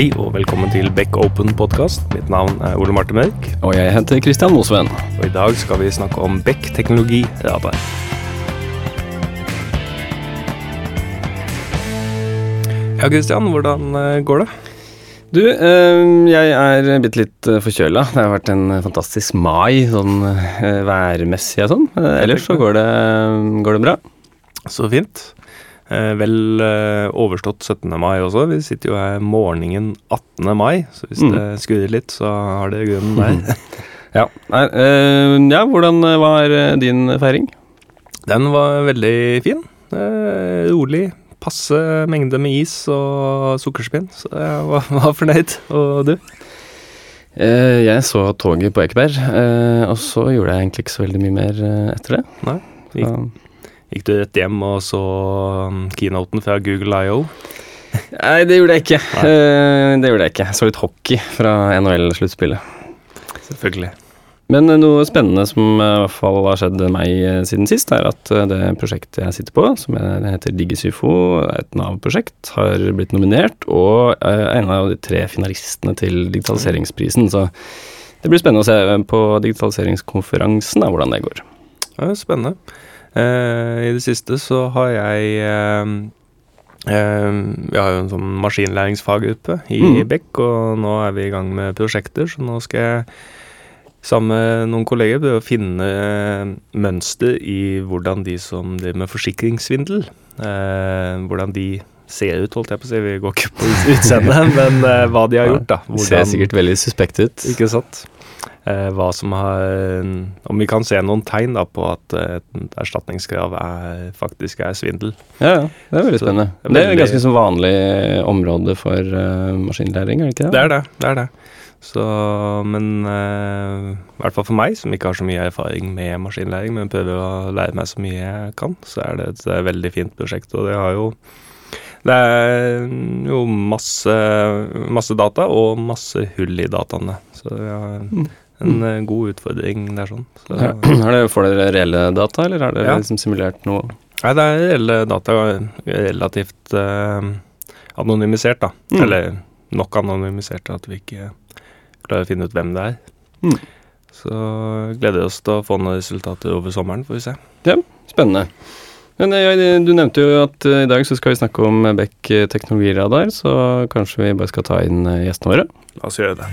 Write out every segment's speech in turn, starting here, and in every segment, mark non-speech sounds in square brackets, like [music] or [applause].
Hei og velkommen til Beck Open podkast. Mitt navn er Ole Marte Mørk. Og jeg heter Kristian Mosven. Og i dag skal vi snakke om Beck teknologi radar. Ja, Kristian, hvordan eh, går det? Du, eh, jeg er bitte litt eh, forkjøla. Det har vært en fantastisk mai, sånn eh, værmessig og sånn. Ellers så går det, går det bra. Så fint. Eh, vel eh, overstått 17. mai også. Vi sitter jo her morgenen 18. mai, så hvis Mm. det skurrer litt, så har det grunnen der. [laughs] Ja, eh, ja hvordan var din feiring? Den var veldig fin. Rolig. Passe mengde med is og sukkerspinn, så jeg var, [laughs] var fornøyd. Og du? Jeg så toget på Ekeberg, og så gjorde jeg egentlig ikke så veldig mye mer etter det. Nei, Så, Gikk du rett hjem og så um, keynoten fra Google IO? nei, det gjorde jeg ikke. Nei. det gjorde jeg ikke. Jeg så litt hockey fra NHL-sluttspillet. Selvfølgelig. Men eh, noe spennende som eh, i hvert fall har skjedd meg eh, siden sist, er at eh, det prosjektet jeg sitter på, som er- heter DigiSyfo, et Nav-prosjekt, har blitt nominert og er en av de tre finalistene til digitaliseringsprisen. Så det blir spennende å se på digitaliseringskonferansen hvordan det går. Ja, spennende. Eh, I det siste så har jeg eh, eh, Vi har jo en sånn maskinlæringsfaggruppe i Mm. Bekk, og nå er vi i gang med prosjekter, så nå skal jeg sammen med noen kolleger prøve å finne eh, mønster i hvordan de som driver med forsikringssvindel, eh, hvordan de ser ut, holdt jeg på å si. Vi går ikke på [laughs] utseendet, men eh, hva de har gjort, da. Hvordan, ser sikkert veldig suspekt ut. Ikke sant? Eh, hva som har Om vi kan se noen tegn da på at eh, et erstatningskrav er, faktisk er svindel. Ja, ja, det er veldig Så spennende. det er Det er ganske så vanlig område for uh, maskinlæring, er det ikke det? Det er det. det er det. Så, men uh, i hvert fall for meg, som ikke har så mye erfaring med maskinlæring, men prøver å lære meg så mye jeg kan, så er det et eh, veldig fint prosjekt. Og det har jo Det er jo masse, masse data og masse hull i dataene. Så vi har en, en eh, god utfordring der sånn. Så, Ja. [clears throat] Har dere- Får dere reelle data, eller er det Ja. liksom simulert noe? Nei, det er reelle data relativt eh, anonymisert, da. Mm. Eller nok anonymisert til at vi ikke klarer å finne ut hvem det er. Mm. Så gleder vi oss til å få noen resultater over sommeren, får vi se. Ja, Spennende. Men jeg, du nevnte jo at eh, i dag så skal vi snakke om Beck eh, teknologiradar, så kanskje vi bare skal ta inn eh, gjestene våre. La oss gjøre det.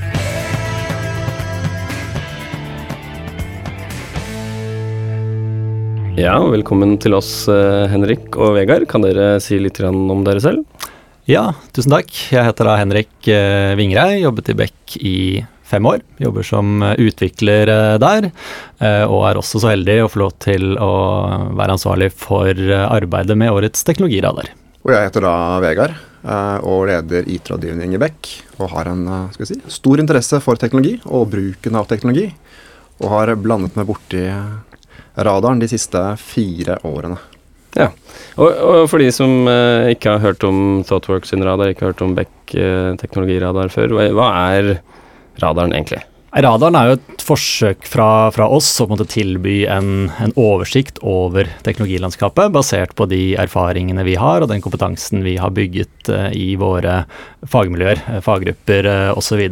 Ja, velkommen til oss, eh, Henrik og Vegard. Kan dere si litt om dere selv? Ja, tusen takk. Jeg heter da Henrik eh, Vingrei, jobbet i Beck i fem år. Jobber som eh, utvikler eh, der, eh, og er også så heldig å få lov til å være ansvarlig for arbeidet med årets teknologiradar. Og jeg heter da Vegard eh, og leder IT-rådgivning i Beck. Og har en skal si, stor interesse for teknologi og bruken av teknologi. Og har blandet meg borti radaren de siste fire årene. Ja. Og, og for de som eh, ikke har hørt om ThoughtWorks sin radar, ikke har hørt om Beck eh, teknologiradar før, hva er radaren egentlig? Radaren er jo et forsøk fra, fra oss å tilby en, en oversikt over teknologilandskapet, basert på de erfaringene vi har og den kompetansen vi har bygget eh, i våre fagmiljøer, eh, faggrupper eh, osv.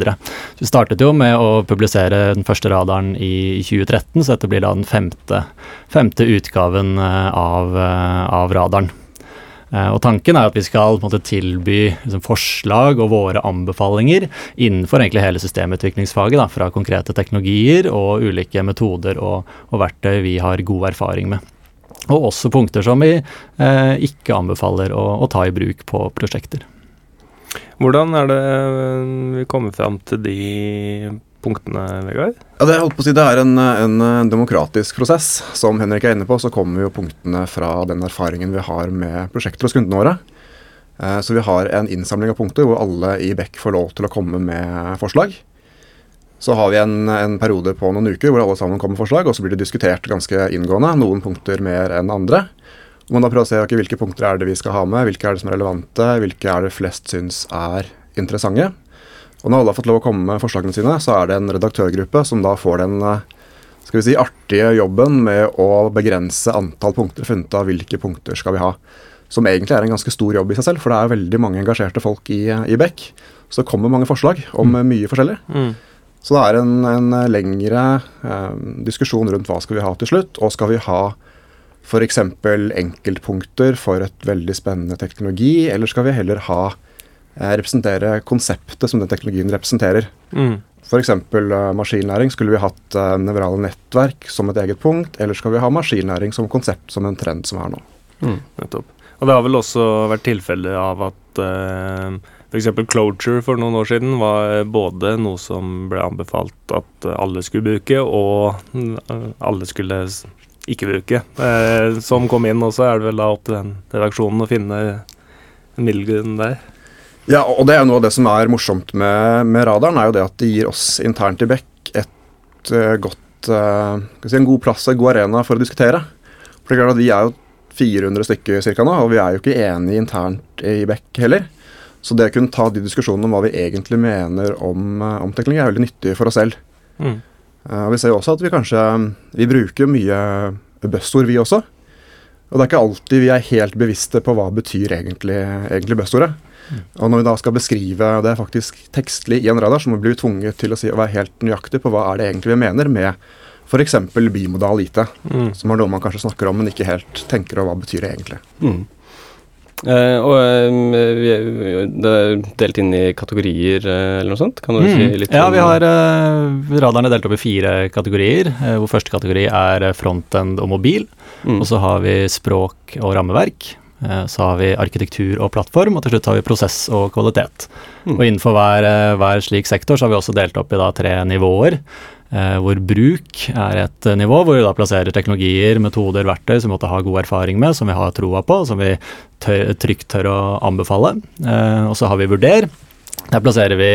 Vi startet jo med å publisere den første radaren i 2013, så dette blir da den femte, femte utgaven av, av radaren. Eh, Og Tanken er at vi skal måte tilby liksom, forslag og våre anbefalinger innenfor egentlig hele systemutviklingsfaget, da, fra konkrete teknologier og ulike metoder og, og verktøy vi har god erfaring med. Og også punkter som vi eh, ikke anbefaler å, å ta i bruk på prosjekter. Hvordan er det vi kommer fram til de punktene, Vegard? Ja, det, holdt på å si, det er en, en demokratisk prosess. Som Henrik er inne på, så kommer jo punktene fra den erfaringen vi har med prosjekter hos kundene våre. Eh, Så vi har en innsamling av punkter hvor alle i Beck får lov til å komme med forslag. Så har vi en, en periode på noen uker hvor alle sammen kommer med forslag, og så blir det diskutert ganske inngående. Noen punkter mer enn andre. Og man da prøver å se okay, hvilke punkter er det vi skal ha med, hvilke er det som er relevante, hvilke er det flest syns er interessante. Og når alle har fått lov å komme med forslagene sine, så er det en redaktørgruppe som da får den eh, skal vi si, artige jobben med å begrense antall punkter, funnet av hvilke punkter skal vi ha. som egentlig er en ganske stor jobb i seg selv, for det er veldig mange engasjerte folk i, i Beck. Så det kommer mange forslag om mm. mye forskjellig. Mm. Så det er en, en lengre eh, diskusjon rundt hva skal vi ha til slutt, og skal vi ha f.eks. enkeltpunkter for et veldig spennende teknologi, eller skal vi heller ha eh, representere konseptet som den teknologien representerer. Mm. F.eks. Uh, maskinlæring. Skulle vi hatt uh, nevrale nettverk som et eget punkt, eller skal vi ha maskinlæring som konsept, som en trend som er nå? Mm. Nettopp. Og det har vel også vært tilfelle av at uh, f.eks. Closure for noen år siden var både noe som ble anbefalt at alle skulle bruke, og uh, alle skulle ikke bruke. Uh, som kom inn, også, er det vel da opp til den redaksjonen å finne en middelgrunn der. Ja, og det er noe av det som er morsomt med, med, radaren, er jo det at det gir oss internt i Beck et uh, godt uh, si, en god plass og en god arena for å diskutere. For det er klart at Vi er jo 400 stykker cirka nå, og vi er jo ikke enige internt i Beck heller. Så det å kunne ta de diskusjonene om hva vi egentlig mener om, uh, om teknologi, er veldig nyttig for oss selv. Mm. vi ser jo også at vi kanskje Vi bruker mye buzzord, vi også. Og det er ikke alltid vi er helt bevisste på hva betyr egentlig, egentlig buzzordet. Og når vi da skal beskrive det faktisk tekstlig i en radar, så må vi bli tvunget til å, si, å være helt nøyaktig på hva er det egentlig vi mener med f.eks. bimodal IT, mm. som er noe man kanskje snakker om, men ikke helt tenker over hva betyr det egentlig. Mm. Uh, og uh, det er delt inn i kategorier uh, eller noe sånt? Kan du mm. si litt Ja, vi har radarene delt opp i fire kategorier. hvor første kategori er frontend og mobil. Mm. Og så har vi språk og rammeverk. Eh, så har vi arkitektur og plattform, og til slutt har vi prosess og kvalitet. Mm. Og innenfor hver, eh, hver, slik sektor så har vi også delt opp i da tre nivåer. Eh, hvor bruk er et nivå, hvor vi da plasserer teknologier, metoder, verktøy som vi måtte ha god erfaring med, som vi har troa på, som vi tør, trygt tør å anbefale. Eh, og så har vi vurder. Der plasserer vi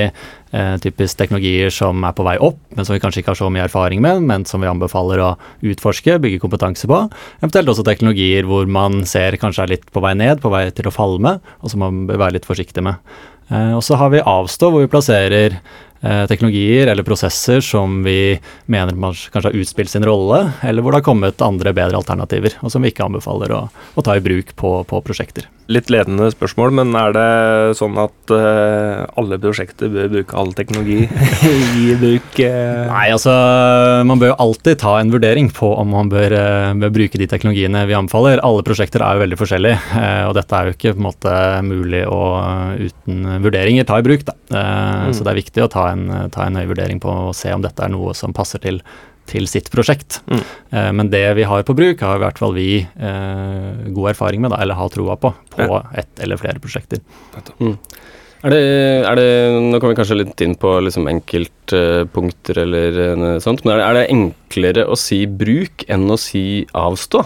typisk teknologier som er på vei opp, men som vi kanskje ikke har så mye erfaring med, men som vi anbefaler å utforske, bygge kompetanse på. Eventuelt også teknologier hvor man ser kanskje er litt på vei ned, på vei til å falle med, og som man bør være litt forsiktig med. Eh, og så har vi avstå, hvor vi plasserer Eh, teknologier eller prosesser som vi mener man kanskje har utspilt sin rolle, eller hvor det har kommet andre, bedre alternativer, og som vi ikke anbefaler å, å ta i bruk på, på, prosjekter. Litt ledende spørsmål, men er det sånn at uh, alle prosjekter bør bruke all teknologi [laughs] i bruk? Uh... Nei, altså man bør jo alltid ta en vurdering på om man bør, uh, bør, bruke de teknologiene vi anbefaler. Alle prosjekter er jo veldig forskjellige, og dette er jo ikke på en måte mulig å uten vurderinger ta i bruk. Da. Mm. Så det er viktig å ta en, ta en høy vurdering på og se om dette er noe som passer til, til sitt prosjekt. Mm. Eh, men det vi har på bruk, har i hvert fall vi eh, god erfaring med, da, eller har troa på, på ja. ett eller flere prosjekter. Mm. Er det, er det, nå kommer vi kanskje litt inn på liksom enkeltpunkter eller noe sånt, men er det, er det enklere å si bruk enn å si avstå?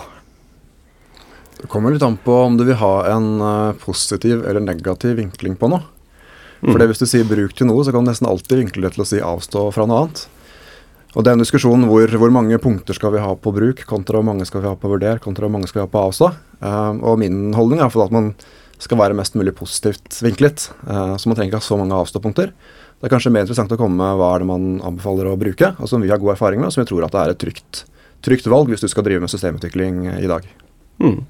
Det kommer litt an på om du vil ha en uh, positiv eller negativ vinkling på noe. For det hvis du sier bruk til noe, så kan du nesten alltid vinkle det til å si avstå fra noe annet. Og det er en diskusjon hvor, hvor mange punkter skal vi ha på bruk, kontra hvor mange skal vi ha på vurder, kontra hvor mange skal vi ha på avstå. Uh, og min holdning er at man skal være mest mulig positivt vinklet. Uh, så man trenger ikke ha så mange avståpunkter. Det er kanskje mer interessant å komme med hva er det man anbefaler å bruke, og som vi har god erfaring med, og som vi tror at det er et trygt, trygt valg hvis du skal drive med systemutvikling i dag. Mm.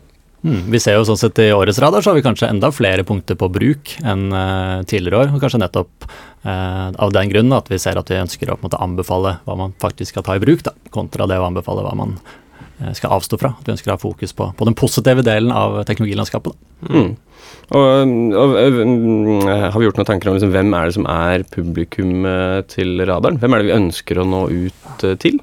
Mm, vi ser jo sånn sett I årets radar så har vi kanskje enda flere punkter på bruk enn uh, tidligere år. og Kanskje nettopp uh, av den grunn at vi ser at vi ønsker å måte, anbefale hva man faktisk skal ta i bruk, da, kontra det å anbefale hva man uh, skal avstå fra. At vi ønsker å ha fokus på, på den positive delen av teknologilandskapet. Mm. Og, og, Har vi gjort noen tanker om liksom, hvem er det som er publikum til radaren? Hvem er det vi ønsker å nå ut til?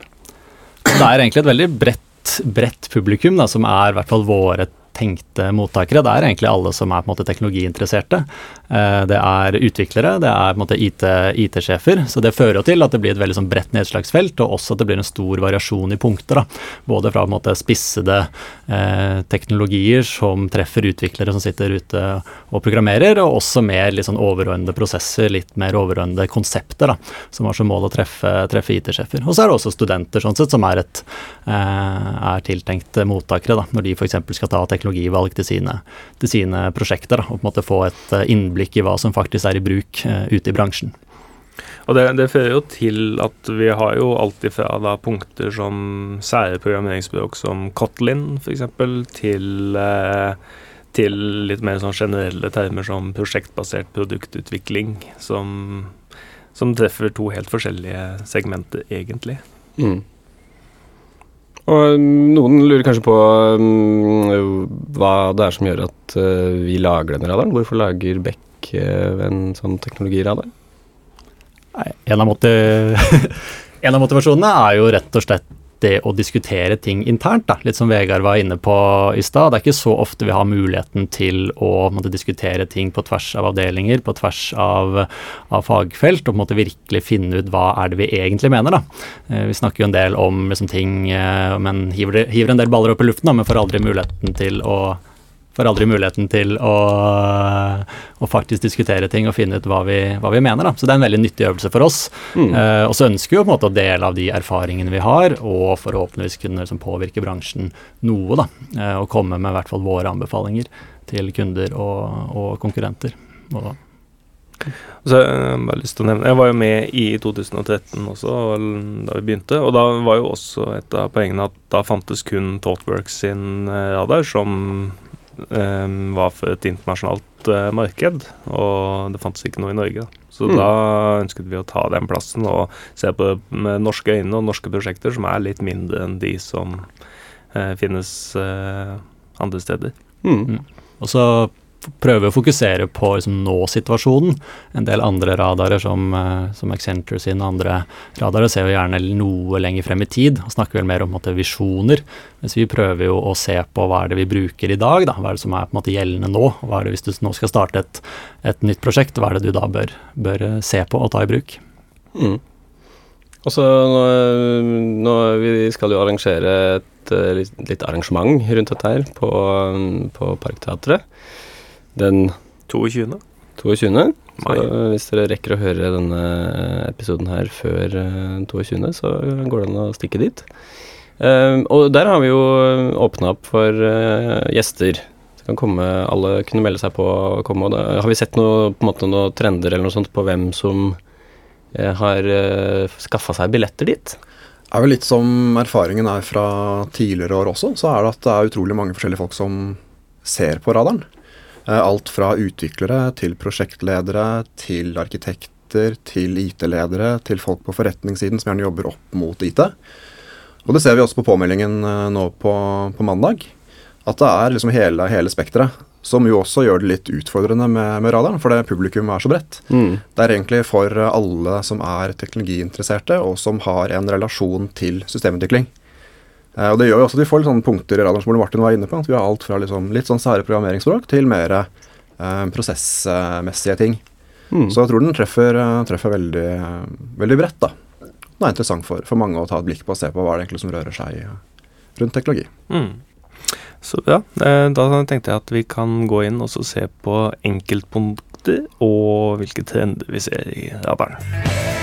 Det er egentlig et veldig bredt, bredt publikum da, som er i hvert fall våre tenkte mottakere. Det er egentlig alle som er på en måte teknologiinteresserte. Eh, det er utviklere, det er på en måte IT-sjefer. så det fører jo til at det blir et veldig sånn bredt nedslagsfelt, og også at det blir en stor variasjon i punkter. Da. Både fra på en måte spissede eh, teknologier som treffer utviklere som sitter ute og programmerer, og også mer litt sånn overordnede prosesser, litt mer overordnede konsepter, da, som har som mål å treffe, treffe IT-sjefer. Og så er det også studenter sånn sett, som er, et, eh, er tiltenkt mottakere, da, når de f.eks. skal ta teknologi teknologivalg til sine, til sine prosjekter. Da, og på en måte få et eh, innblikk i hva som faktisk er i bruk uh, ute i bransjen. Og det, det, fører jo til at vi har jo alltid fra da, punkter som sære programmeringsspråk som Kotlin f.eks., til, uh, til litt mer sånn generelle termer som prosjektbasert produktutvikling, som, som treffer to helt forskjellige segmenter, egentlig. Mm. Og noen lurer kanskje på um, hva det er som gjør at uh, vi lager denne radaren. Hvorfor lager Beck uh, en sånn teknologiradar? Nei, en av, [laughs] en av motivasjonene er jo rett og slett det å diskutere ting internt, da. litt som Vegard var inne på i stad. Det er ikke så ofte vi har muligheten til å måtte, diskutere ting på tvers av avdelinger, på tvers av, av, fagfelt, og på en måte virkelig finne ut hva er det vi egentlig mener. da. Eh, vi snakker jo en del om liksom, ting, eh, men hiver, hiver, en del baller opp i luften, da, men får aldri muligheten til å får aldri muligheten til å, å, faktisk diskutere ting og finne ut hva vi, hva vi mener. Da. Så det er en veldig nyttig øvelse for oss. Mm. Uh, og så ønsker vi jo på en måte å dele av de erfaringene vi har, og forhåpentligvis kunne liksom, påvirke bransjen noe. da, uh, Og komme med i hvert fall våre anbefalinger til kunder og, og konkurrenter. Og, så jeg, bare lyst til å nevne, jeg var jo med i 2013 også, da vi begynte. Og da var jo også et av poengene at da fantes kun Thoughtworks sin eh, radar, som um, var for et internasjonalt uh, marked, og det fantes ikke noe i Norge. Så mm. da ønsket vi å ta den plassen og se på det med norske øyne og norske prosjekter som er litt mindre enn de som uh, finnes uh, andre steder. Mm. Mm. Og så prøve å fokusere på liksom, nå-situasjonen. En del andre radarer, som, uh, som Accenture sine andre radarer, ser jo gjerne noe lenger frem i tid og snakker vel mer om visjoner. Mens vi prøver jo å se på hva er det vi bruker i dag, da. hva er det som er på en måte gjeldende nå. hva er det Hvis du nå skal starte et, et nytt prosjekt, hva er det du da bør, bør eh, se på og ta i bruk? Mm. Og så nå, nå, Vi skal jo arrangere et eh, litt, litt arrangement rundt dette her på, på Parkteatret den 22. 22. Så hvis dere rekker å høre denne episoden her før 22., eh, så går det an å stikke dit. Uh, og der har vi jo åpna opp for uh, gjester. Så kan komme, alle kunne melde seg på og komme. Og da, har vi sett noe, på en måte, noen trender eller noe sånt på hvem som uh, har uh, skaffa seg billetter dit? Det er vel litt som erfaringen er fra tidligere år også, så er det at det er utrolig mange forskjellige folk som ser på radaren. Eh, alt fra utviklere til prosjektledere til arkitekter til IT-ledere til folk på forretningssiden som gjerne jobber opp mot IT. Og det ser vi også på påmeldingen eh, nå på, på mandag. At det er liksom hele, hele spekteret. Som jo også gjør det litt utfordrende med, med radaren, for det publikum er så bredt. Mm. Det er egentlig for alle som er teknologiinteresserte, og som har en relasjon til systemutvikling. Eh, og Det gjør jo også at vi får litt sånne punkter i radaren som Martin var inne på. At vi har alt fra liksom litt sånn sære programmeringsspråk til mer eh, prosessmessige ting. Mm. Så jeg tror den treffer, eh, treffer veldig, veldig, bredt. da. Den er interessant for, for, mange å ta et blikk på og se på hva det egentlig som rører seg rundt teknologi. Mm. Så ja, eh, Da tenkte jeg at vi kan gå inn og se på enkeltpunkter og hvilke trender vi ser i radaren.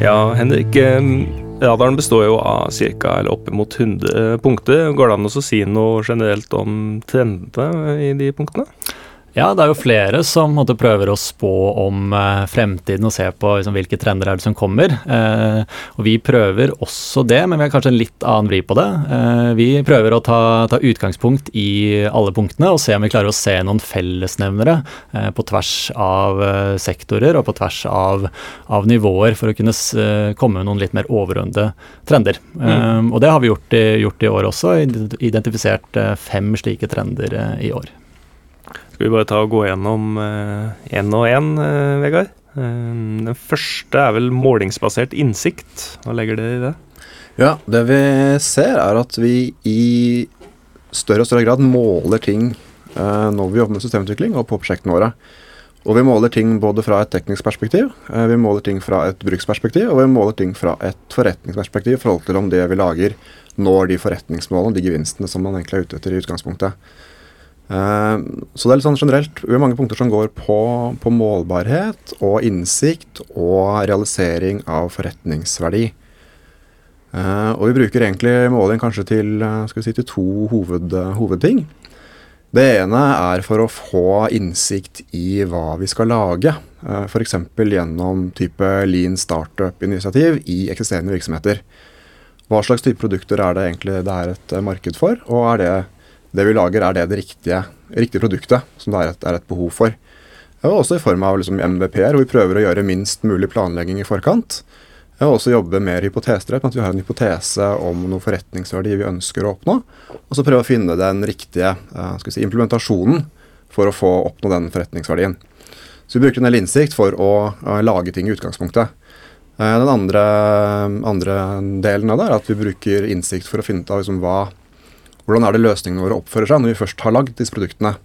Ja, Henrik. Radaren består jo av ca. oppimot 100 punkter. Går det an å si noe generelt om trendene i de punktene? Ja, det er jo flere som måtte, prøver å spå om eh, fremtiden og se på liksom, hvilke trender er det som kommer. Eh, og Vi prøver også det, men vi har kanskje en litt annen vri på det. Eh, vi prøver å ta, ta, utgangspunkt i alle punktene og se om vi klarer å se noen fellesnevnere eh, på tvers av eh, sektorer og på tvers av, av, nivåer, for å kunne komme med noen litt mer overordnede trender. Mm. Eh, og det har vi gjort i, gjort i år også, identifisert fem slike trender i år. Skal vi bare ta og gå gjennom én og én, Vegard? Eh, den første er vel målingsbasert innsikt. Hva legger dere i det? Ja, det vi ser er at vi i større og større grad måler ting eh, når vi jobber med systemutvikling og på prosjektene våre. Og vi måler ting både fra et teknisk perspektiv, eh, vi måler ting fra et bruksperspektiv, og vi måler ting fra et forretningsperspektiv i forhold til om det vi lager, når de forretningsmålene, de gevinstene som man egentlig er ute etter i utgangspunktet. Eh, så det er litt sånn generelt vi har mange punkter som går på, på, målbarhet og innsikt og realisering av forretningsverdi. Uh, og vi bruker egentlig måling kanskje til, eh, si, til to hoved, hovedting. Det ene er for å få innsikt i hva vi skal lage. F.eks. gjennom type lean startup-initiativ i eksisterende virksomheter. hva slags type produkter er det egentlig det er et marked for, og er det det vi lager, er det det riktige, riktige produktet som det er et, er et behov for. Og også i form av liksom MVP-er, hvor vi prøver å gjøre minst mulig planlegging i forkant. Og også jobbe mer hypotesdrevet, at vi har en hypotese om noen forretningsverdi vi ønsker å oppnå. Og så prøve å finne den riktige si, implementasjonen for å få oppnå den forretningsverdien. Så vi bruker en del innsikt for å lage ting i utgangspunktet. Eh, den andre, andre, delen av det er at vi bruker innsikt for å finne ut av liksom hva, hvordan er det løsningene våre oppfører seg når vi først har lagd disse produktene.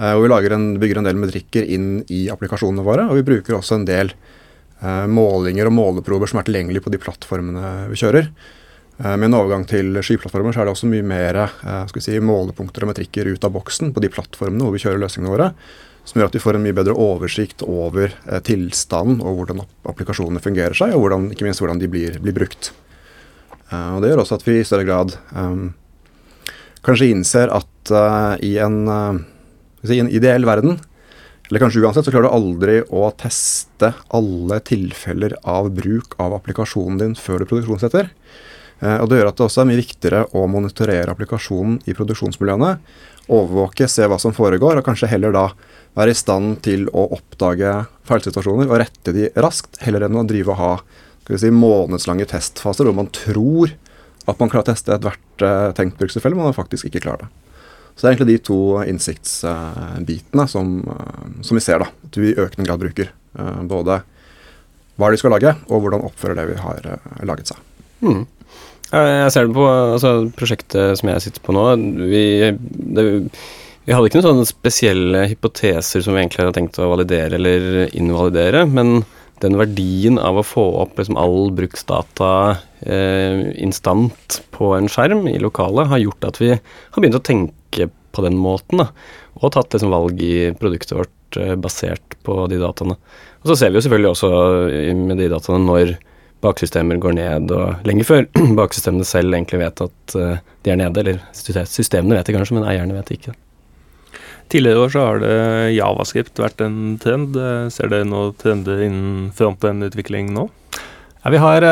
Eh, og Vi en, bygger en del metrikker inn i applikasjonene våre, og vi bruker også en del eh, målinger og måleprover som er tilgjengelige på de plattformene vi kjører. Eh, med en overgang til skyplattformer så er det også mye mer si, målepunkter og metrikker ut av boksen på de plattformene hvor vi kjører løsningene våre som gjør at vi får en mye bedre oversikt over tilstanden og hvordan applikasjonene fungerer seg, og hvordan, ikke minst hvordan de blir, blir brukt. Og Det gjør også at vi i større grad um, kanskje innser at uh, i, en, uh, i, en, ideell verden, eller kanskje uansett, så klarer du aldri å teste alle tilfeller av bruk av applikasjonen din før du produksjonssetter. og Det gjør at det også er mye viktigere å monitorere applikasjonen i produksjonsmiljøene. Overvåke, se hva som foregår, og kanskje heller da være i stand til å oppdage feilsituasjoner og rette de raskt, heller enn å drive og ha skal vi si, månedslange testfaser hvor man tror at man klarer å teste ethvert tenkt brukstilfelle, men man faktisk ikke klarer det. Så det er egentlig de to innsiktsbitene som, uh, som, vi ser da, at vi i økende grad bruker. Uh, både hva de skal lage, og hvordan oppfører det vi har laget seg. Mm. Jeg ser det på altså, prosjektet som jeg sitter på nå. Vi, det, vi hadde ikke noen sånne spesielle hypoteser som vi egentlig hadde tenkt å validere eller invalidere, men den verdien av å få opp liksom all bruksdata eh, instant på en skjerm i lokalet, har gjort at vi har begynt å tenke på den måten, da, og tatt liksom valg i produktet vårt eh, basert på de dataene. Og så ser vi jo selvfølgelig også med de dataene når baksystemer går ned, og lenge før [clears throat] baksystemene selv egentlig vet at eh, de er nede, eller systemene vet det kanskje, men eierne vet det ikke. Tidligere år så har det javascript vært en trend. Ser dere noen trender innen frontend-utvikling nå? Ja, vi har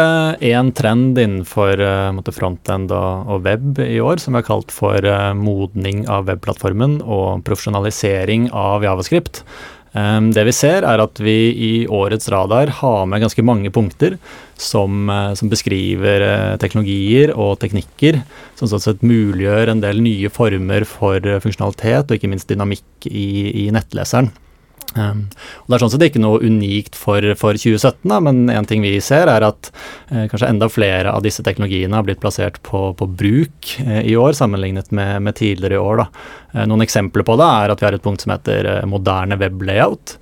én uh, trend innenfor uh, frontend og, web i år som vi har kalt for uh, modning av webplattformen og profesjonalisering av javascript. Um, det vi ser, er at vi i årets radar har med ganske mange punkter som, uh, som beskriver uh, teknologier og teknikker som sånn sett muliggjør en del nye former for uh, funksjonalitet og ikke minst dynamikk i, i nettleseren. Um, og Det er sånn sett ikke noe unikt for, for 2017, da, men en ting vi ser er at eh, kanskje enda flere av disse teknologiene har blitt plassert på, på bruk eh, i år, sammenlignet med, med, tidligere i år. Eh, noen eksempler på det er at vi har et punkt som heter eh, moderne weblayout,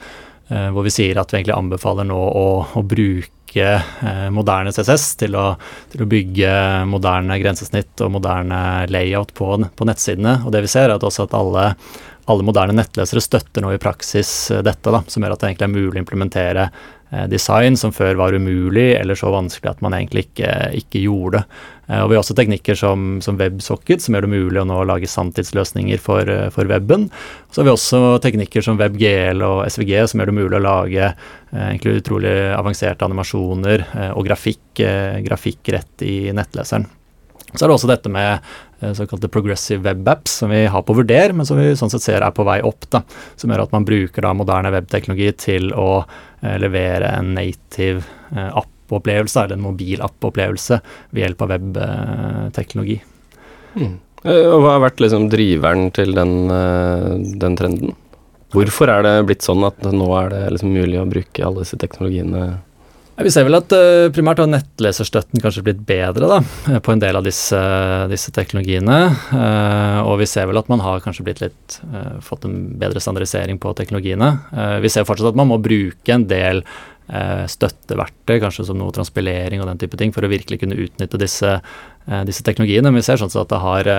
eh, hvor vi sier at vi egentlig anbefaler nå å, å bruke eh, moderne CSS til å, til å, bygge moderne grensesnitt og moderne layout på, på nettsidene. Og det vi ser er at også at alle alle moderne nettlesere støtter nå i praksis eh, dette, da, som gjør at det egentlig er mulig å implementere eh, design som før var umulig eller så vanskelig at man egentlig ikke, ikke gjorde det. Eh, og vi har også teknikker som, som WebSocket, som gjør det mulig å nå lage sanntidsløsninger for, for weben. Så har vi også teknikker som WebGL og SVG, som gjør det mulig å lage egentlig utrolig avanserte animasjoner og grafikk, grafikk rett i nettleseren. Så er det også dette med såkalte progressive web apps, som vi har på vurder, men som vi sånn sett ser er på vei opp. da, Som gjør at man bruker da moderne webteknologi til å eh, levere en native eh, app-opplevelse, eller en mobilapp-opplevelse, ved hjelp av webteknologi. Mm. Og hva har vært liksom driveren til den, den, trenden? Hvorfor er det blitt sånn at nå er det liksom mulig å bruke alle disse teknologiene vi ser vel at uh, primært har nettleserstøtten kanskje blitt bedre da, eh, på en del av disse, disse teknologiene. Uh, og vi ser vel at man har kanskje blitt litt, fått en bedre standardisering på teknologiene. vi ser fortsatt at man må bruke en del støtteverktøy, kanskje som noe transpilering og den type ting, for å virkelig kunne utnytte disse, disse teknologiene. Men vi ser sånn at det har,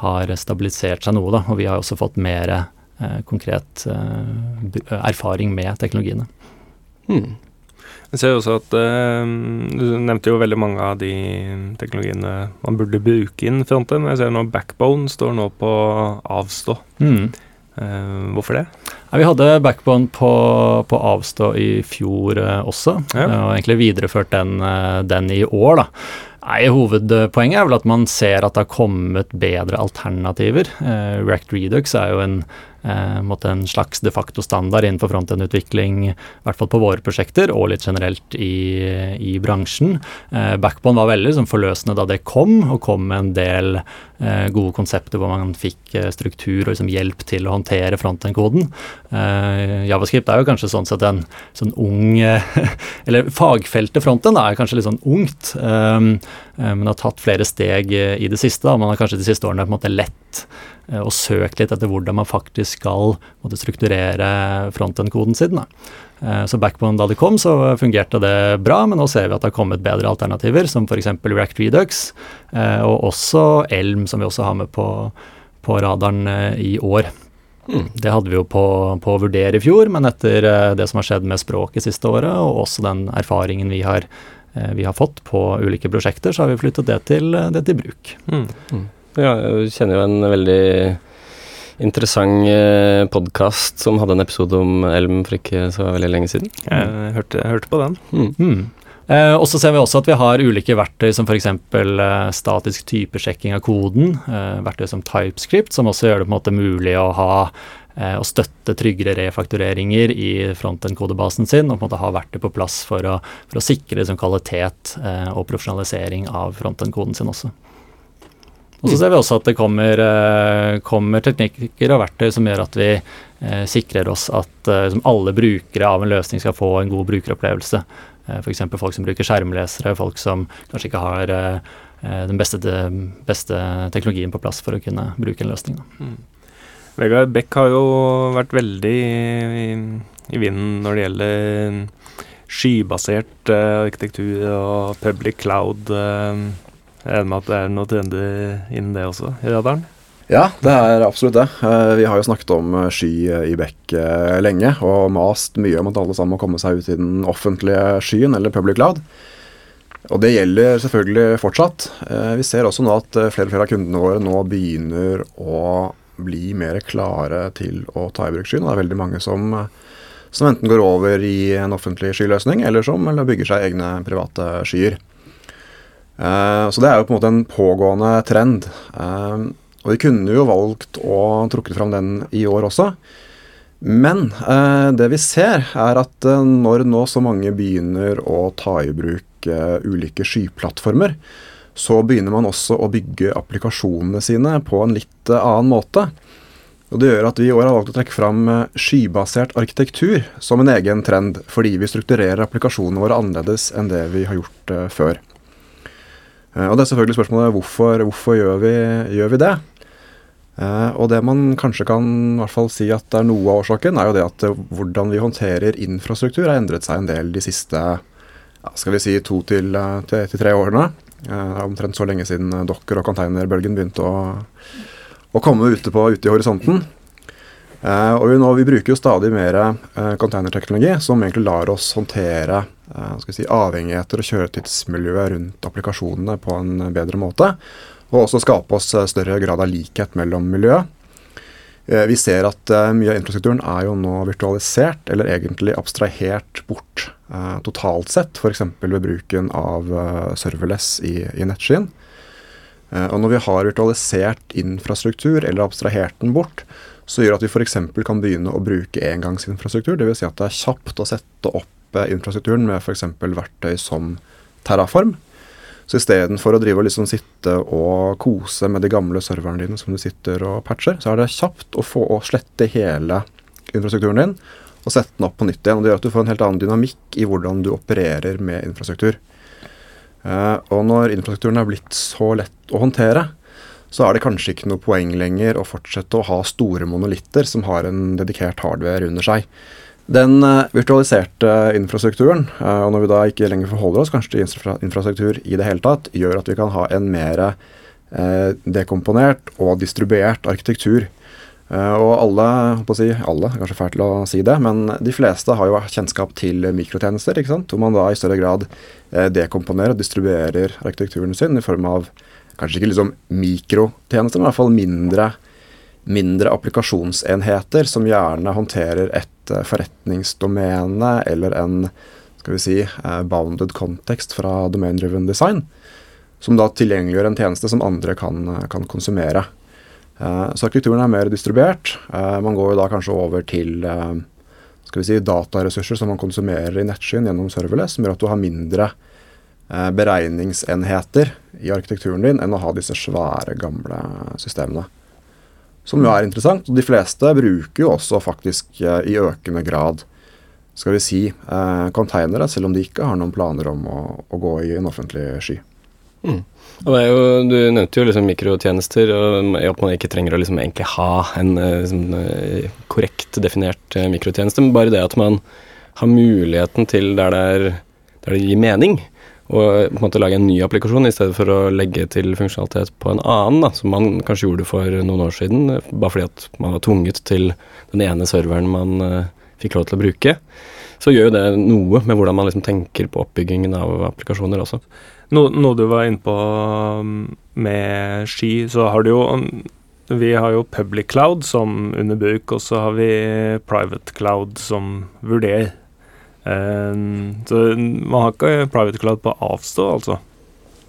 har, stabilisert seg noe, da, og vi har også fått mer konkret erfaring med teknologiene. Hmm. Jeg ser også at eh, Du nevnte jo veldig mange av de teknologiene man burde bruke inn fronten. Jeg ser nå Backbone står nå på avstå. Mm. Eh, hvorfor det? Ja, vi hadde Backbone på, på avstå i fjor eh, også, ja. og egentlig videreført den, den, i år. da. Nei, Hovedpoenget er vel at man ser at det har kommet bedre alternativer. Eh, React Redux er jo en eh, en slags de facto standard innenfor frontend-utvikling, i hvert fall på våre prosjekter, og litt generelt i, i bransjen. Eh, Backbone var veldig liksom, forløsende da det kom, og kom med en del eh, gode konsepter hvor man fikk eh, struktur og liksom, hjelp til å håndtere frontend-koden. Eh, Javascript er jo kanskje sånn sett en sånn ung [laughs] Eller fagfeltet frontend er kanskje litt sånn ungt, men har tatt flere steg i det siste. og Man har kanskje de siste årene på en måte lett Eh, og søkt litt etter hvordan man faktisk skal måtte, strukturere frontend-koden sin. Da. Eh, så backbone da det kom, så fungerte det bra, men nå ser vi at det har kommet bedre alternativer, som f.eks. React Redux, eh, og også Elm, som vi også har med på, på radaren i år. Mm. Det hadde vi jo på, på å vurdere i fjor, men etter det som har skjedd med språket siste året, og også den erfaringen vi har, vi har fått på ulike prosjekter, så har vi flyttet det til, det til bruk. Mm. Ja, jeg kjenner jo en veldig interessant eh, podkast som hadde en episode om Elm for ikke så veldig lenge siden. Jeg hørte, jeg hørte på den. Mm. Mm. Eh, og så ser vi også at vi har ulike verktøy som f.eks. Eh, statisk typesjekking av koden. Eh, verktøy som TypeScript, som også gjør det på en måte mulig å ha eh, å støtte tryggere refaktureringer i frontend-kodebasen sin, og på en måte ha verktøy på plass for å, for å sikre liksom, kvalitet eh, og profesjonalisering av frontend-koden sin også. Og så ser vi også at det kommer, eh, kommer teknikker og verktøy som gjør at vi eh, sikrer oss at eh, alle brukere av en løsning skal få en god brukeropplevelse. Eh, F.eks. folk som bruker skjermlesere, folk som kanskje ikke har eh, eh, den beste, beste, teknologien på plass for å kunne bruke en løsning. Mm. Vegard Beck har jo vært veldig i, i vinden når det gjelder skybasert arkitektur og public cloud. Uh, jeg er enig med at det er noe trendy innen det også, i radaren? Ja, det er absolutt det. Eh, vi har jo snakket om eh, sky eh, i bekk lenge, og mast mye om at alle sammen må komme seg ut i den offentlige skyen, eller public cloud. Og det gjelder selvfølgelig fortsatt. Vi ser også nå at flere og flere av kundene våre nå begynner å bli mer klare til å ta i bruk skyen. Det er veldig mange som, som enten går over i en offentlig skyløsning, eller som eller bygger seg egne private skyer. Eh, så det er jo på en måte en pågående trend. Eh, og vi kunne jo valgt å trukket fram den i år også. Men eh, det vi ser, er at når nå så mange begynner å ta i bruk ulike skyplattformer, så begynner man også å bygge applikasjonene sine på en litt annen måte. Og Det gjør at vi i år har valgt å trekke fram skybasert arkitektur som en egen trend, fordi vi strukturerer applikasjonene våre annerledes enn det vi har gjort før. Eh, og det er selvfølgelig spørsmålet hvorfor, hvorfor gjør, vi, gjør, vi, det? Eh, og det man kanskje kan i hvert fall si at det er noe av årsaken, er jo det at eh, hvordan vi håndterer infrastruktur har endret seg en del de siste skal vi si to til, til, til tre årene. Det er omtrent så lenge siden dokker- og containerbølgen begynte å, å komme ute, på, ute i horisonten. Uh, og vi, nå, vi, bruker jo stadig mer uh, containerteknologi som egentlig lar oss håndtere uh, si, avhengigheter og kjøretidsmiljøet rundt applikasjonene på en bedre måte. Og også skape oss større grad av likhet mellom miljø. vi ser at mye av infrastrukturen er jo nå virtualisert, eller egentlig abstrahert bort totalt sett. F.eks. ved bruken av serverless i, i nettskyen. og når vi har virtualisert infrastruktur, eller abstrahert den bort, så gjør at vi f.eks. kan begynne å bruke engangsinfrastruktur. Dvs. Si at det er kjapt å sette opp eh, infrastrukturen med f.eks. verktøy som Terraform. Så istedenfor å drive og liksom sitte og kose med de gamle serverne dine som du sitter og patcher, så er det kjapt å få å slette hele infrastrukturen din og sette den opp på nytt igjen. og Det gjør at du får en helt annen dynamikk i hvordan du opererer med infrastruktur. Uh, og når infrastrukturen er blitt så lett å håndtere, så er det kanskje ikke noe poeng lenger å fortsette å ha store monolitter som har en dedikert hardware under seg. Den uh, virtualiserte infrastrukturen, uh, og når vi da ikke lenger forholder oss kanskje til infra infrastruktur i det hele tatt, gjør at vi kan ha en mer uh, dekomponert og distribuert arkitektur. og alle, håper å si alle, kanskje fælt til å si det, men de fleste har jo kjennskap til mikrotjenester, ikke sant? hvor man da i større grad dekomponerer og distribuerer arkitekturen sin i form av kanskje ikke liksom mikrotjenester, men i hvert fall mindre, mindre applikasjonsenheter som gjerne håndterer et uh, forretningsdomene eller en skal vi si, uh, bounded context fra domain-driven design. som da tilgjengeliggjør en tjeneste som andre kan, kan konsumere. Så arkitekturen er mer distribuert. Man går jo da kanskje over til skal vi si, dataressurser som man konsumerer i nettskyen gjennom serverless, som gjør at du har mindre beregningsenheter i arkitekturen din enn å ha disse svære, gamle systemene. Som jo er interessant. Og de fleste bruker jo også faktisk i økende grad skal vi si, eh, containere, selv om de ikke har noen planer om å, å gå i en offentlig sky. Mm. Og jo, Du nevnte jo liksom mikrotjenester, og at man ikke trenger å liksom egentlig ha en liksom, korrekt definert mikrotjeneste, men bare det at man har muligheten til der det, er, der det gir mening, og på en måte lage en ny applikasjon i stedet for å legge til funksjonalitet på en annen, da, som man kanskje gjorde for noen år siden, bare fordi at man var tvunget til den ene serveren man fikk lov til å bruke, så gjør jo det noe med hvordan man liksom tenker på oppbyggingen av applikasjoner også. No, noe du var inne på um, med Ski, så har du jo um, Vi har jo public cloud som under bruk, og så har vi private cloud som vurderer. Um, så man har ikke private cloud på avstå, altså?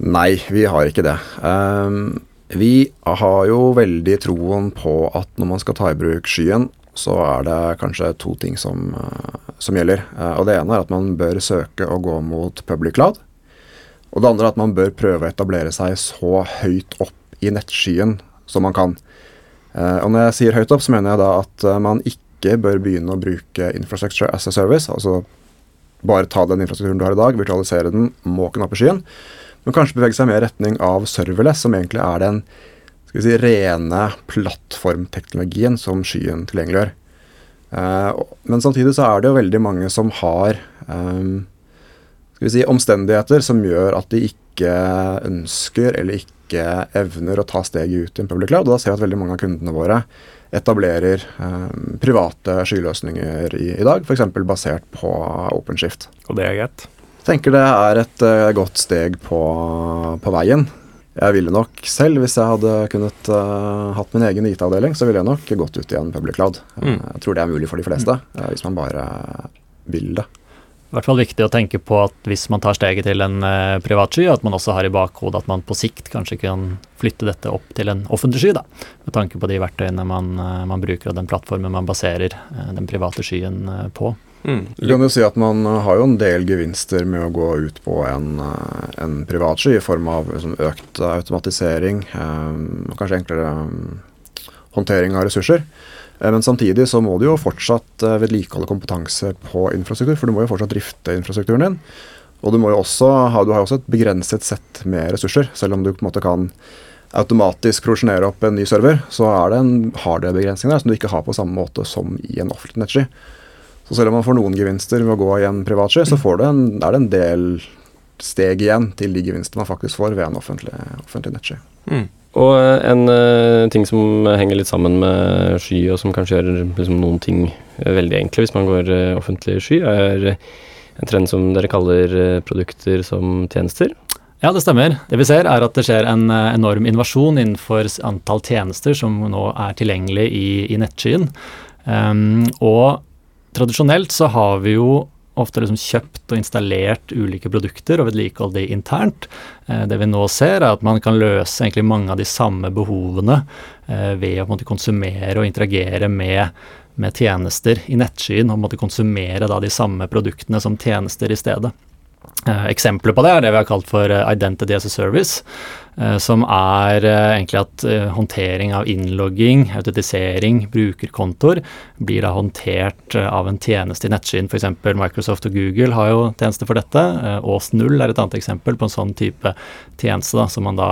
Nei, vi har ikke det. Um, vi har jo veldig troen på at når man skal ta i bruk skyen, så er det kanskje to ting som, eh, som, gjelder. Eh, og Det ene er at man bør søke å gå mot public cloud. Og det andre er at man bør prøve å etablere seg så høyt opp i nettskyen som man kan. Eh, og når jeg sier høyt opp, så mener jeg da at man ikke bør begynne å bruke infrastructure as a service. Altså bare ta den infrastrukturen du har i dag, virtualisere den, måke den opp i skyen. Men kanskje bevege seg mer i retning av serverless, som egentlig er den skal vi si, rene plattformteknologien som skyen tilgjengeliggjør. Uh, men samtidig så er det jo veldig mange som har um, skal vi si, omstendigheter som gjør at de ikke ønsker eller ikke evner å ta steget ut i en public cloud. Og da ser vi at veldig mange av kundene våre etablerer eh, private skyløsninger i, i dag, f.eks. basert på OpenShift. Og det er greit? Tenker det er et uh, godt steg på, på veien. Jeg ville nok selv, hvis jeg hadde kunnet uh, hatt min egen IT-avdeling, så ville jeg nok gått ut i en public cloud. Mm. Jeg tror det er mulig for de fleste, uh, hvis man bare vil det. I hvert fall viktig å tenke på at hvis man tar steget til en uh, privat sky, at man også har i bakhodet at man på sikt kanskje kan flytte dette opp til en offentlig sky, da, med tanke på de verktøyene man, uh, man bruker og den plattformen man baserer uh, den private skyen på. Mm. Du kan jo si at Man har jo en del gevinster med å gå ut på en, en privatsky i form av liksom, økt automatisering, um, kanskje enklere um, håndtering av ressurser. Men samtidig så må du jo fortsatt vedlikeholde kompetanse på infrastruktur, for du må jo fortsatt drifte infrastrukturen din. Og du, må jo også ha, du har jo også et begrenset sett med ressurser. Selv om du på en måte kan automatisk prosjonere opp en ny server, så er det en hardware-begrensning der som du ikke har på samme måte som i en offentlig nettsky. Så selv om man får noen gevinster ved å gå i en privatsky, så en, er det en del steg igjen til de gevinstene man faktisk får ved en offentlig, offentlig nettsky. Mm. Og eh, en uh, ting som henger litt sammen med sky, og som kanskje gjør liksom, noen ting veldig enkle hvis man går uh, offentlig sky, er en trend som dere kaller uh, produkter som tjenester. Ja, det stemmer. Det vi ser er at det skjer en enorm innovasjon innenfor antall tjenester som nå er tilgjengelig i, i nettskyen. Um, og Tradisjonelt så har vi jo ofte liksom kjøpt og installert ulike produkter og vedlikeholdt de internt. Eh, det vi nå ser, er at man kan løse egentlig mange av de samme behovene eh, ved å konsumere og interagere med, med tjenester i nettskyen, og konsumere de samme produktene som tjenester i stedet. Eh, eksempler på det er det vi har kalt for Identity as a Service. Eh, som er eh, egentlig at eh, håndtering av innlogging, autentisering, brukerkontoer blir da håndtert av en tjeneste i nettskyen. F.eks. Microsoft og Google har jo tjenester for dette. Ås Null er et annet eksempel på en sånn type tjeneste, da, som man da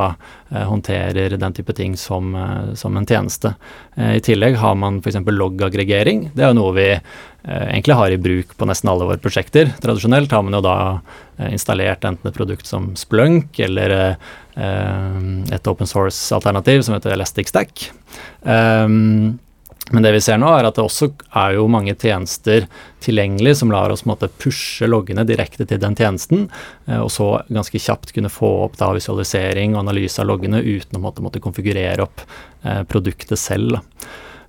håndterer den type ting som, som en tjeneste. I tillegg har man f.eks. loggaggregering. Det er jo noe vi egentlig har i bruk på nesten alle våre prosjekter. Tradisjonelt har man jo da installert enten et produkt som Splunk eller Eh, et open source-alternativ som heter Elastic Stack. Um, men det vi ser nå, er at det også er jo mange tjenester tilgjengelig som lar oss måtte pushe loggene direkte til den tjenesten, eh, og så ganske kjapt kunne få opp da visualisering og analyse av loggene uten å måtte, konfigurere opp produktet selv.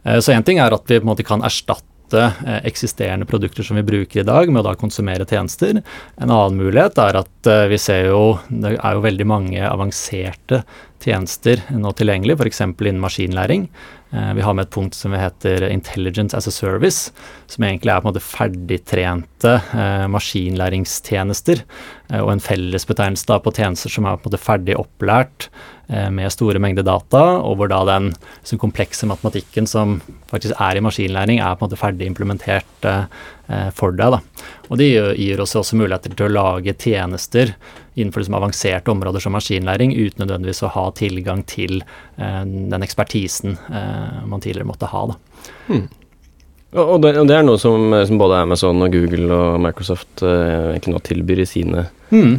Så én ting er at vi måte kan erstatte erstatte eh, eksisterende produkter som vi bruker i dag, med å da konsumere tjenester. En annen mulighet er at eh, vi ser jo det er jo veldig mange avanserte tjenester nå tilgjengelig, f.eks. innen maskinlæring. Eh, vi har med et punkt som heter Intelligence as a Service, som egentlig er på en måte ferdigtrente eh, maskinlæringstjenester. Eh, og en fellesbetegnelse på tjenester som er på en måte ferdig opplært eh, med store mengder data, og hvor da den liksom, komplekse matematikken som faktisk er i maskinlæring, er på en måte ferdig implementert eh, for deg. Da. Og det gir oss også muligheter til å lage tjenester innenfor liksom avanserte områder som maskinlæring, uten nødvendigvis å ha tilgang til eh, den ekspertisen eh, man tidligere måtte ha. Hmm. Og, det, og, det, er noe som, som, både Amazon og Google og Microsoft eh, egentlig nå tilbyr i sine mm.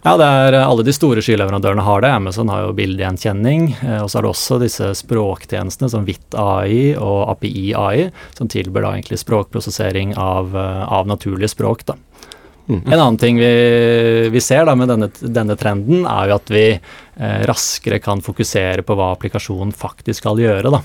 Ja, det er alle de store skyleverandørene har det. Amazon har jo bildegjenkjenning. Eh, og så er det også disse språktjenestene som VIT AI og API AI, som tilbyr da egentlig språkprosessering av, eh, av naturlige språk. da. Mm. En annen ting vi, vi ser da med denne, denne, trenden, er jo at vi eh, raskere kan fokusere på hva applikasjonen faktisk skal gjøre. da,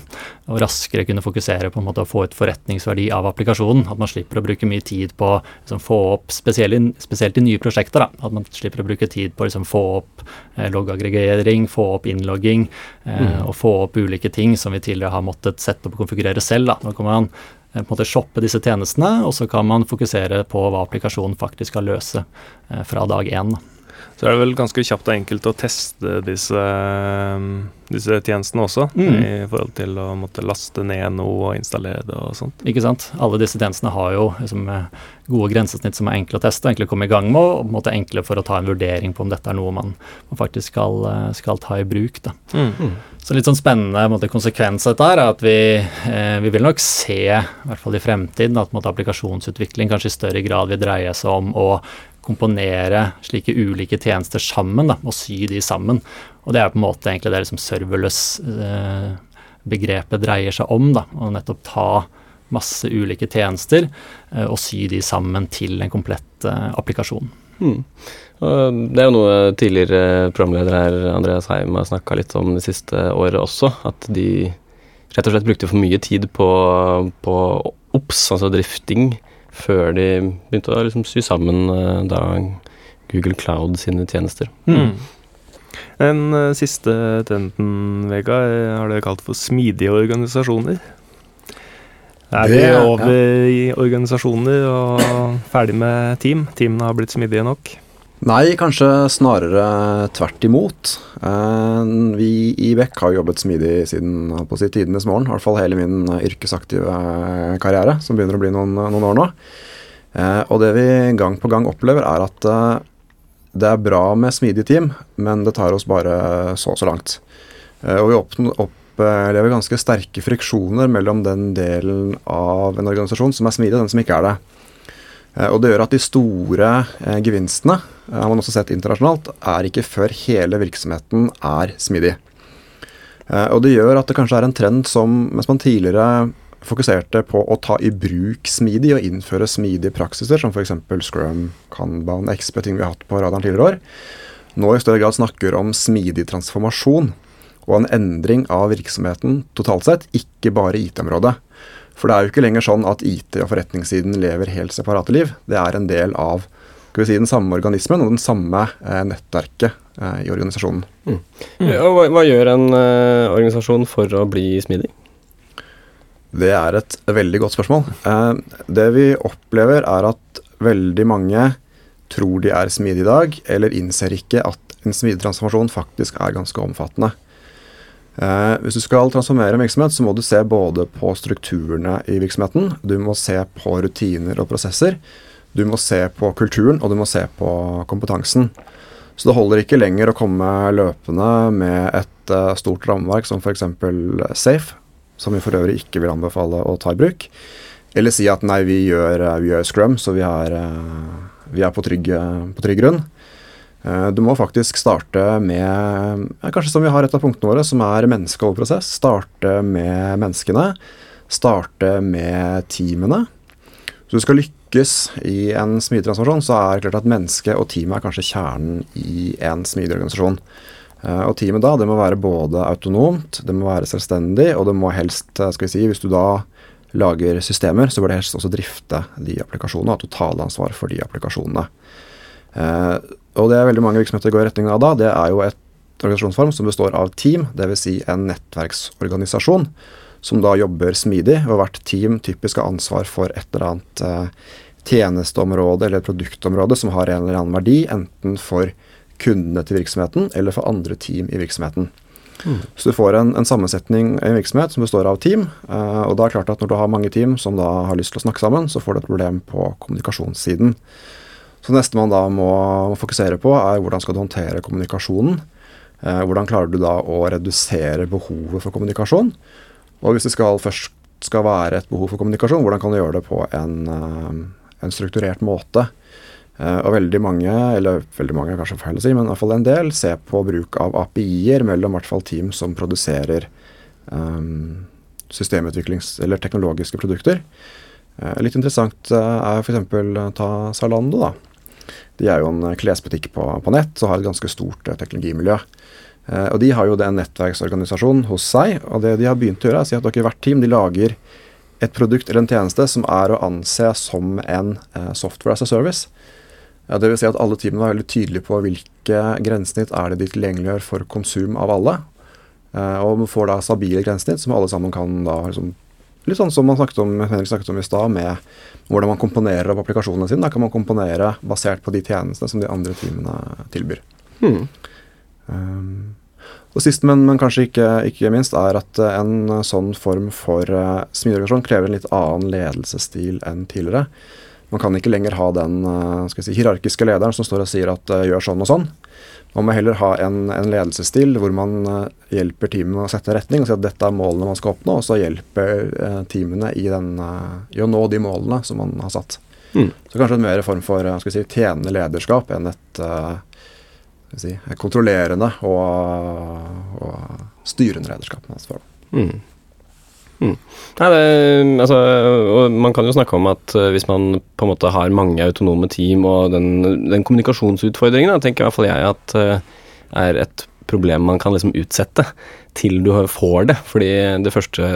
Og raskere kunne fokusere på en måte å få ut forretningsverdi av applikasjonen. At man slipper å bruke mye tid på å liksom, få opp, spesielt, i nye prosjekter, da, at man slipper å bruke tid på å liksom, få opp eh, loggaggregering, få opp innlogging eh, mm. og få opp ulike ting som vi tidligere har måttet sette opp og konfigurere selv. da. Nå kommer man på en måte shoppe disse tjenestene, og så kan man fokusere på hva applikasjonen faktisk skal løse eh, fra dag én. Så er det vel ganske kjapt og enkelt å teste disse, eh, disse tjenestene også, mm. i forhold til å måtte laste ned noe og installere det og sånt. Ikke sant. Alle disse tjenestene har jo liksom, gode grensesnitt som er enkle å teste, enkle å komme i gang med, og på en måte enkle for å ta en vurdering på om dette er noe man, man faktisk skal, skal, ta i bruk. Da. Mm. mm. Så litt sånn spennende måte, konsekvens av dette er at vi, eh, vi, vil nok se, i hvert fall i fremtiden, at måte, applikasjonsutvikling kanskje i større grad vil dreie seg om å komponere slike ulike tjenester sammen, da, og sy de sammen. Og det er på en måte egentlig det liksom serverless-begrepet eh, dreier seg om. da, Å nettopp ta masse ulike tjenester eh, og sy de sammen til en komplett eh, applikasjon. Hmm. Det er jo noe tidligere programleder her, Andreas Heim, har snakka litt om det siste året også. At de rett og slett brukte for mye tid på, på OPS, altså drifting, før de begynte å liksom sy sammen eh, da Google Cloud sine tjenester. Mm. Den uh, siste trenden, Vegard, har dere kalt for smidige organisasjoner. Er vi over ja. i organisasjoner og ferdig med team? Teamene har blitt smidige nok? Nei, kanskje snarere tvert imot. Eh, vi i Beck har jobbet smidig siden på si, tidenes morgen. I hvert fall hele min yrkesaktive karriere, som begynner å bli noen, noen år nå. Eh, og det vi gang på gang opplever, er at eh, det er bra med smidige team, men det tar oss bare så og så langt. Og vi opplever ganske sterke friksjoner mellom den delen av en organisasjon som er smidig, og den som ikke er det. Eh, og det gjør at de store eh, gevinstene, eh, har man også sett internasjonalt, er ikke før hele virksomheten er smidig. Og det gjør at det kanskje er en trend som, mens man tidligere fokuserte på å ta i bruk smidig og innføre smidige praksiser, som f.eks. Scrum, Kanban, XP, ting vi har hatt på radaren tidligere år, nå i større grad snakker om smidig transformasjon og en endring av virksomheten totalt sett, ikke bare IT-området. For det er jo ikke lenger sånn at IT og forretningssiden lever helt separate liv. Det er en del av skal vi si, den samme organismen og den samme eh, nettverket eh, i organisasjonen. Mm. Mm. Og hva, hva, gjør en eh, organisasjon for å bli smidig? Det er et veldig godt spørsmål. Eh, det vi opplever, er at veldig mange tror de er smidige i dag, eller innser ikke at en smidig transformasjon faktisk er ganske omfattende. Eh, hvis du skal transformere en virksomhet, så må du se både på strukturene i virksomheten, du må se på rutiner og prosesser, du må se på kulturen, og du må se på kompetansen. Så det holder ikke lenger å komme løpende med et uh, stort rammeverk som f.eks. Safe, som vi for øvrig ikke vil anbefale å ta i bruk. Eller si at nei, vi gjør, eh, vi gjør Scrum, så vi er, vi er på, trygg, på trygg grunn. Eh, du må faktisk starte med Kanskje som vi har et av punktene våre, som er menneske og prosess. Starte med menneskene. Starte med teamene. Så du skal lykkes i en smidig transformasjon, så er det klart at mennesket og teamet er kanskje kjernen i en smidig organisasjon. Eh, og teamet da, det må være både autonomt, det må være selvstendig, og det må helst, eh, skal vi si, hvis du da lager systemer, så bør det helst også drifte de applikasjonene og ha totalansvar for de applikasjonene. Og det er veldig mange virksomheter går i retning av da, det er jo et organisasjonsform som består av team, dvs. Si en nettverksorganisasjon som da jobber smidig, og hvert team typisk har ansvar for et eller annet eh, tjenesteområde eller produktområde som har en eller annen verdi, enten for kundene til virksomheten eller for andre team i virksomheten. Mm. Så du får en, en, sammensetning i en virksomhet som består av team. Eh, og da er det klart at når du har mange team som da har lyst til å snakke sammen, så får du et problem på kommunikasjonssiden. Så neste man da må, må fokusere på, er hvordan skal du håndtere kommunikasjonen. Eh, hvordan klarer du da å redusere behovet for kommunikasjon? Og hvis det skal, først skal være et behov for kommunikasjon, hvordan kan du gjøre det på en, uh, en strukturert måte? Uh, og veldig mange, eller veldig mange kanskje feil å si, men i hvert fall en del, ser på bruk av API-er mellom hvert fall team som produserer um, systemutviklings- eller teknologiske produkter. Uh, litt interessant er f.eks. ta Zalando. da. De er jo en klesbutikk på, på nett og har et ganske stort teknologimiljø. Uh, og De har jo en nettverksorganisasjon hos seg. og Det de har begynt å gjøre, er å si at dere hvert team de lager et produkt eller en tjeneste som er å anse som en uh, software as a service. Ja, vil si at alle teamene var veldig tydelige på hvilke grensesnitt er det de tilgjengeliggjør for konsum av alle. Uh, og man får da stabile grensesnitt som alle sammen kan da liksom Litt sånn som man snakket om, Henrik snakket om i stad, med hvordan man komponerer opp applikasjonene sine. Da kan man komponere basert på de tjenestene som de andre teamene tilbyr. Mm. Um, og sist, men, men kanskje ikke, ikke, minst, er at eh, en sånn form for uh, smidigorganisasjon krever en litt annen ledelsesstil enn tidligere. Man kan ikke lenger ha den uh, si, hierarkiske lederen som står og sier at uh, gjør sånn og sånn. Man må heller ha en, en ledelsesstil hvor man hjelper hjelper teamene å sette retning og si at dette er målene man skal oppnå, og så hjelper teamene i, den, i, å nå de målene som man har satt. Mm. Så kanskje en mer form for si, tjenende lederskap enn et si, kontrollerende og, og, styrende lederskap. Mm. Mm. Nei, det, altså, man kan jo snakke om at uh, hvis man på en måte har mange autonome team og den, den kommunikasjonsutfordringen, da, tenker i hvert fall jeg at uh, er et problem man kan liksom utsette til du får det. Fordi det første,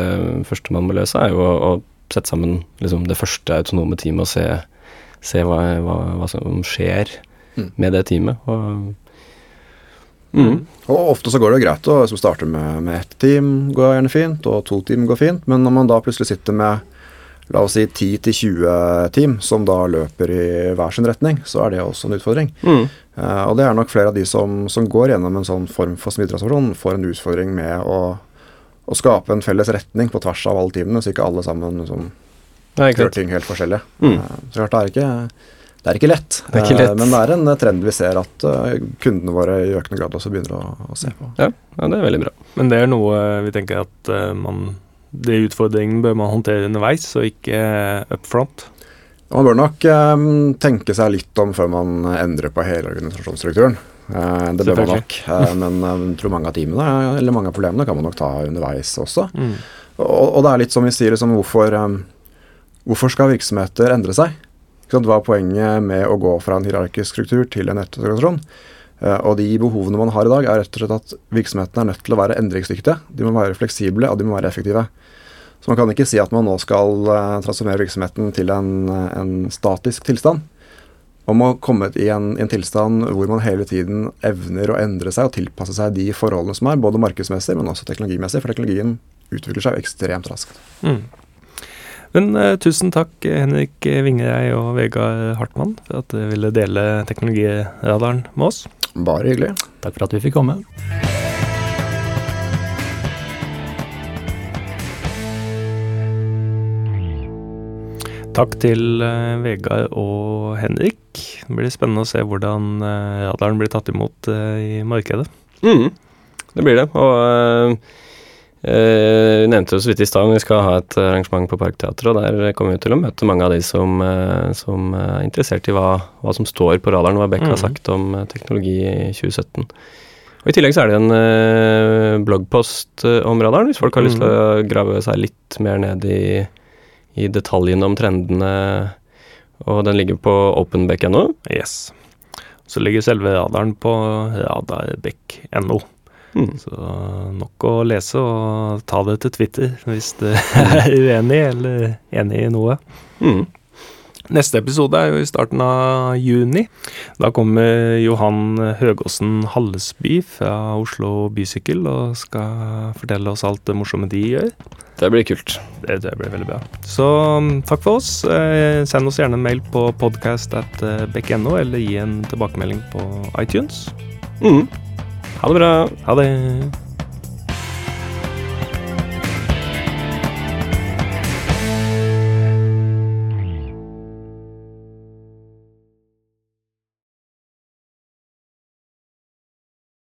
første man må løse, er jo å, å sette sammen liksom, det første autonome teamet og se, se hva, hva, hva, som skjer mm. med det teamet. Og Mm. Og Ofte så går det jo greit å starte med, med ett team, går gjerne fint, og to team går fint. Men når man da plutselig sitter med la oss si 10-20 team som da løper i hver sin retning, så er det også en utfordring. Mm. Uh, og det er nok flere av de som, som går gjennom en sånn form for smittetransformasjon, får en utfordring med å, å, skape en felles retning på tvers av alle teamene, så ikke alle sammen liksom, gjør ting helt forskjellig. Mm. Uh, så klart det er ikke det er ikke lett, det er ikke lett. Eh, men det er en eh, trend vi ser at eh, kundene våre i økende grad også begynner å, å se på. Ja, ja, det er veldig bra. Men det er noe vi tenker at man De utfordringene bør man håndtere underveis, og ikke up front. Man bør nok um, tenke seg litt om før man endrer på hele organisasjonsstrukturen. Uh, det bør man nok. Uh, men jeg tror mange av teamene, eller mange av problemene, kan man nok ta underveis også. Mm. Og, og, det er litt som vi sier, liksom, hvorfor, um, hvorfor skal virksomheter endre seg? Hva er poenget med å gå fra en hierarkisk struktur til en nettorganisasjon? Uh, og de behovene man har i dag, er rett og slett at virksomhetene er nødt til å være endringsdyktige. De må være fleksible, og de må være effektive. Så man kan ikke si at man nå skal uh, transformere virksomheten til en, en, statisk tilstand. Man må komme i en, en, tilstand hvor man hele tiden evner å endre seg og tilpasse seg de forholdene som er, både markedsmessig, men også teknologimessig, for teknologien utvikler seg ekstremt raskt. Mm. Men uh, tusen takk, Henrik Vingereid og Vegard Hartmann, for at dere ville dele teknologiradaren med oss. Bare hyggelig. Takk for at vi fikk komme. Takk til uh, Vegard og Henrik. Det blir spennende å se hvordan uh, radaren blir tatt imot uh, i markedet. Mm, det blir det. Og Uh, nevnte jo så vidt i stad, vi skal ha et arrangement på Parkteatret, og der kommer vi til å møte mange av de som, uh, som er interessert i hva, hva, som står på radaren, hva Beck mm. har sagt om uh, teknologi i 2017. Og I tillegg så er det en bloggpost om radaren, hvis folk har mm. lyst til å mm. grave seg litt mer ned i, i detaljene om trendene. Og den ligger på openbeck.no. Yes. Så ligger selve radaren på radarbekk.no. Mm. Så nok å lese og ta det til Twitter [laughs] hvis du er uenig eller enig i noe. Mm. Neste episode er jo i starten av juni. Da kommer Johan Høgåsen Hallesby fra Oslo Bysykkel og skal fortelle oss alt det morsomme de gjør. Det blir kult. Det det blir veldig bra. Så um, takk for oss. Eh, send oss gjerne en mail på podcast at eh, eller gi en tilbakemelding på iTunes. Mm. Ha det bra. Ha det.